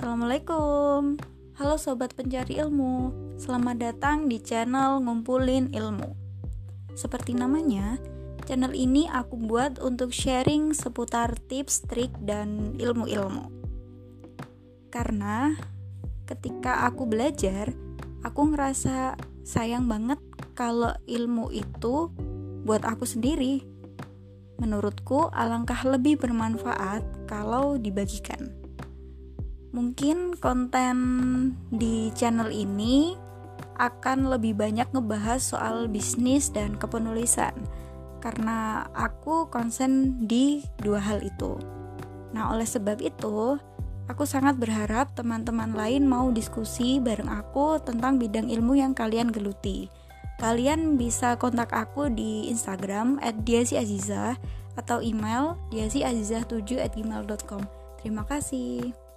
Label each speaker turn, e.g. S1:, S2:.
S1: Assalamualaikum. Halo sobat pencari ilmu Selamat datang di channel Ngumpulin Ilmu. Seperti namanya, channel ini aku buat untuk sharing seputar tips, trik, dan ilmu-ilmu. Karena ketika aku belajar, aku ngerasa sayang banget kalau ilmu itu buat aku sendiri. Menurutku alangkah lebih bermanfaat kalau dibagikan. Mungkin konten di channel ini akan lebih banyak ngebahas soal bisnis dan kepenulisan karena aku konsen di dua hal itu. Nah, oleh sebab itu, aku sangat berharap teman-teman lain mau diskusi bareng aku tentang bidang ilmu yang kalian geluti. Kalian bisa kontak aku di Instagram @diasiaziza atau email diasiaziza7@gmail.com. Terima kasih.